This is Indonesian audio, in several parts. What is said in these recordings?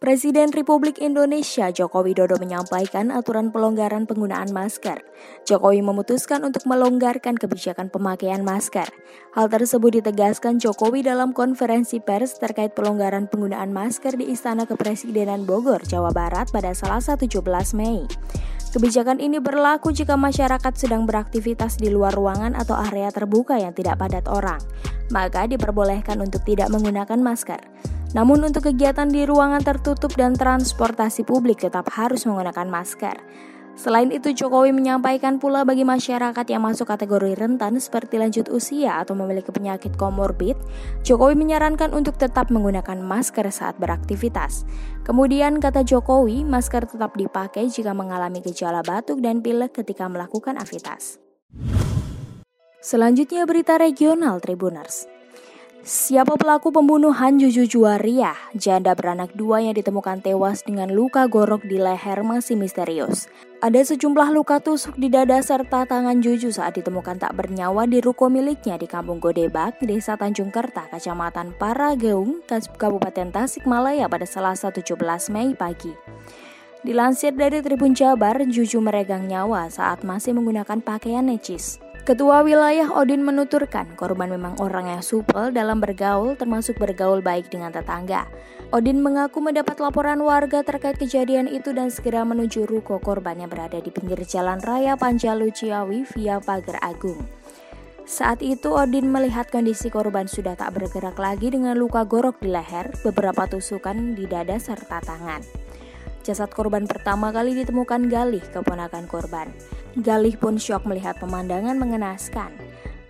Presiden Republik Indonesia Joko Widodo menyampaikan aturan pelonggaran penggunaan masker. Jokowi memutuskan untuk melonggarkan kebijakan pemakaian masker. Hal tersebut ditegaskan Jokowi dalam konferensi pers terkait pelonggaran penggunaan masker di Istana Kepresidenan Bogor, Jawa Barat pada Selasa 17 Mei. Kebijakan ini berlaku jika masyarakat sedang beraktivitas di luar ruangan atau area terbuka yang tidak padat orang, maka diperbolehkan untuk tidak menggunakan masker. Namun untuk kegiatan di ruangan tertutup dan transportasi publik tetap harus menggunakan masker. Selain itu, Jokowi menyampaikan pula bagi masyarakat yang masuk kategori rentan seperti lanjut usia atau memiliki penyakit komorbid, Jokowi menyarankan untuk tetap menggunakan masker saat beraktivitas. Kemudian, kata Jokowi, masker tetap dipakai jika mengalami gejala batuk dan pilek ketika melakukan aktivitas. Selanjutnya berita regional Tribuners. Siapa pelaku pembunuhan Juju Juwaria, janda beranak dua yang ditemukan tewas dengan luka gorok di leher masih misterius. Ada sejumlah luka tusuk di dada serta tangan Juju saat ditemukan tak bernyawa di ruko miliknya di Kampung Godebak, Desa Tanjung Kerta, Kecamatan Parageung, Kabupaten Tasikmalaya pada Selasa 17 Mei pagi. Dilansir dari Tribun Jabar, Juju meregang nyawa saat masih menggunakan pakaian necis. Ketua wilayah Odin menuturkan korban memang orang yang supel dalam bergaul termasuk bergaul baik dengan tetangga. Odin mengaku mendapat laporan warga terkait kejadian itu dan segera menuju ruko korban yang berada di pinggir jalan raya Panjalu Ciawi via Pagar Agung. Saat itu Odin melihat kondisi korban sudah tak bergerak lagi dengan luka gorok di leher, beberapa tusukan di dada serta tangan. Jasad korban pertama kali ditemukan Galih, keponakan korban. Galih pun syok melihat pemandangan mengenaskan.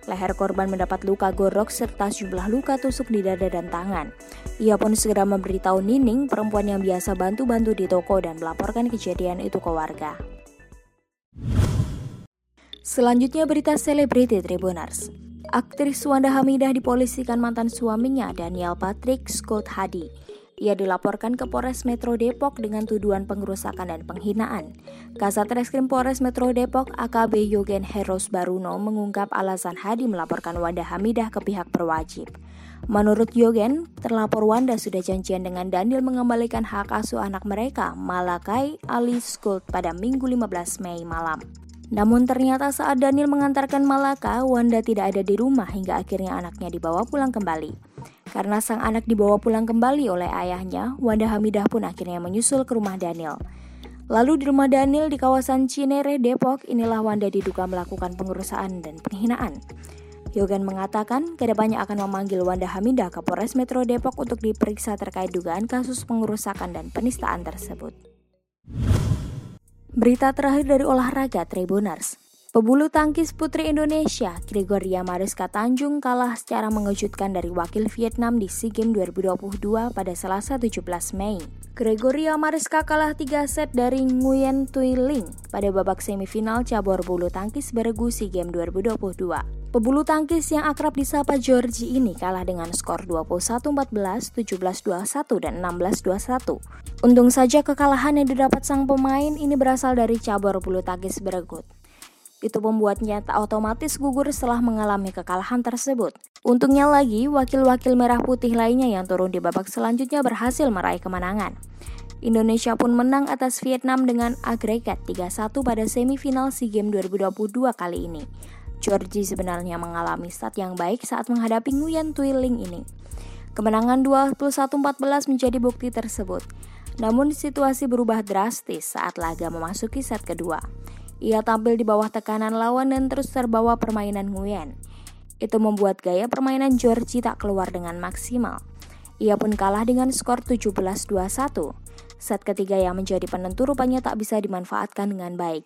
Leher korban mendapat luka gorok serta sejumlah luka tusuk di dada dan tangan. Ia pun segera memberitahu Nining, perempuan yang biasa bantu-bantu di toko dan melaporkan kejadian itu ke warga. Selanjutnya berita selebriti Tribuners. Aktris Wanda Hamidah dipolisikan mantan suaminya Daniel Patrick Scott Hadi. Ia dilaporkan ke Polres Metro Depok dengan tuduhan pengerusakan dan penghinaan. Kasat Reskrim Polres Metro Depok AKB Yogen Heros Baruno mengungkap alasan Hadi melaporkan Wanda Hamidah ke pihak berwajib. Menurut Yogen, terlapor Wanda sudah janjian dengan Daniel mengembalikan hak asuh anak mereka, Malakai Ali School pada Minggu 15 Mei malam. Namun ternyata saat Daniel mengantarkan Malaka, Wanda tidak ada di rumah hingga akhirnya anaknya dibawa pulang kembali. Karena sang anak dibawa pulang kembali oleh ayahnya, Wanda Hamidah pun akhirnya menyusul ke rumah Daniel. Lalu di rumah Daniel di kawasan Cinere, Depok, inilah Wanda diduga melakukan pengurusan dan penghinaan. Yogan mengatakan ke depannya akan memanggil Wanda Hamidah ke Polres Metro Depok untuk diperiksa terkait dugaan kasus pengurusakan dan penistaan tersebut. Berita terakhir dari olahraga Tribuners. Pebulu tangkis putri Indonesia, Gregoria Mariska Tanjung kalah secara mengejutkan dari wakil Vietnam di SEA Games 2022 pada Selasa 17 Mei. Gregoria Mariska kalah 3 set dari Nguyen Thuy Ling pada babak semifinal cabur bulu tangkis beregu SEA Games 2022. Pebulu tangkis yang akrab disapa Georgie ini kalah dengan skor 21-14, 17-21, dan 16-21. Untung saja kekalahan yang didapat sang pemain ini berasal dari cabur bulu tangkis beregut. Itu membuatnya tak otomatis gugur setelah mengalami kekalahan tersebut. Untungnya lagi, wakil-wakil merah putih lainnya yang turun di babak selanjutnya berhasil meraih kemenangan. Indonesia pun menang atas Vietnam dengan agregat 3-1 pada semifinal SEA Games 2022 kali ini. Georgie sebenarnya mengalami start yang baik saat menghadapi Nguyen Thuy Ling ini. Kemenangan 21-14 menjadi bukti tersebut. Namun situasi berubah drastis saat laga memasuki set kedua. Ia tampil di bawah tekanan lawan dan terus terbawa permainan Nguyen. Itu membuat gaya permainan Georgie tak keluar dengan maksimal. Ia pun kalah dengan skor 17-21. Set ketiga yang menjadi penentu rupanya tak bisa dimanfaatkan dengan baik.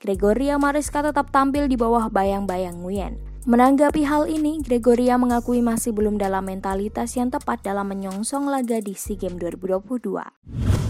Gregoria Mariska tetap tampil di bawah bayang-bayang Nguyen. Menanggapi hal ini, Gregoria mengakui masih belum dalam mentalitas yang tepat dalam menyongsong laga di SEA Games 2022.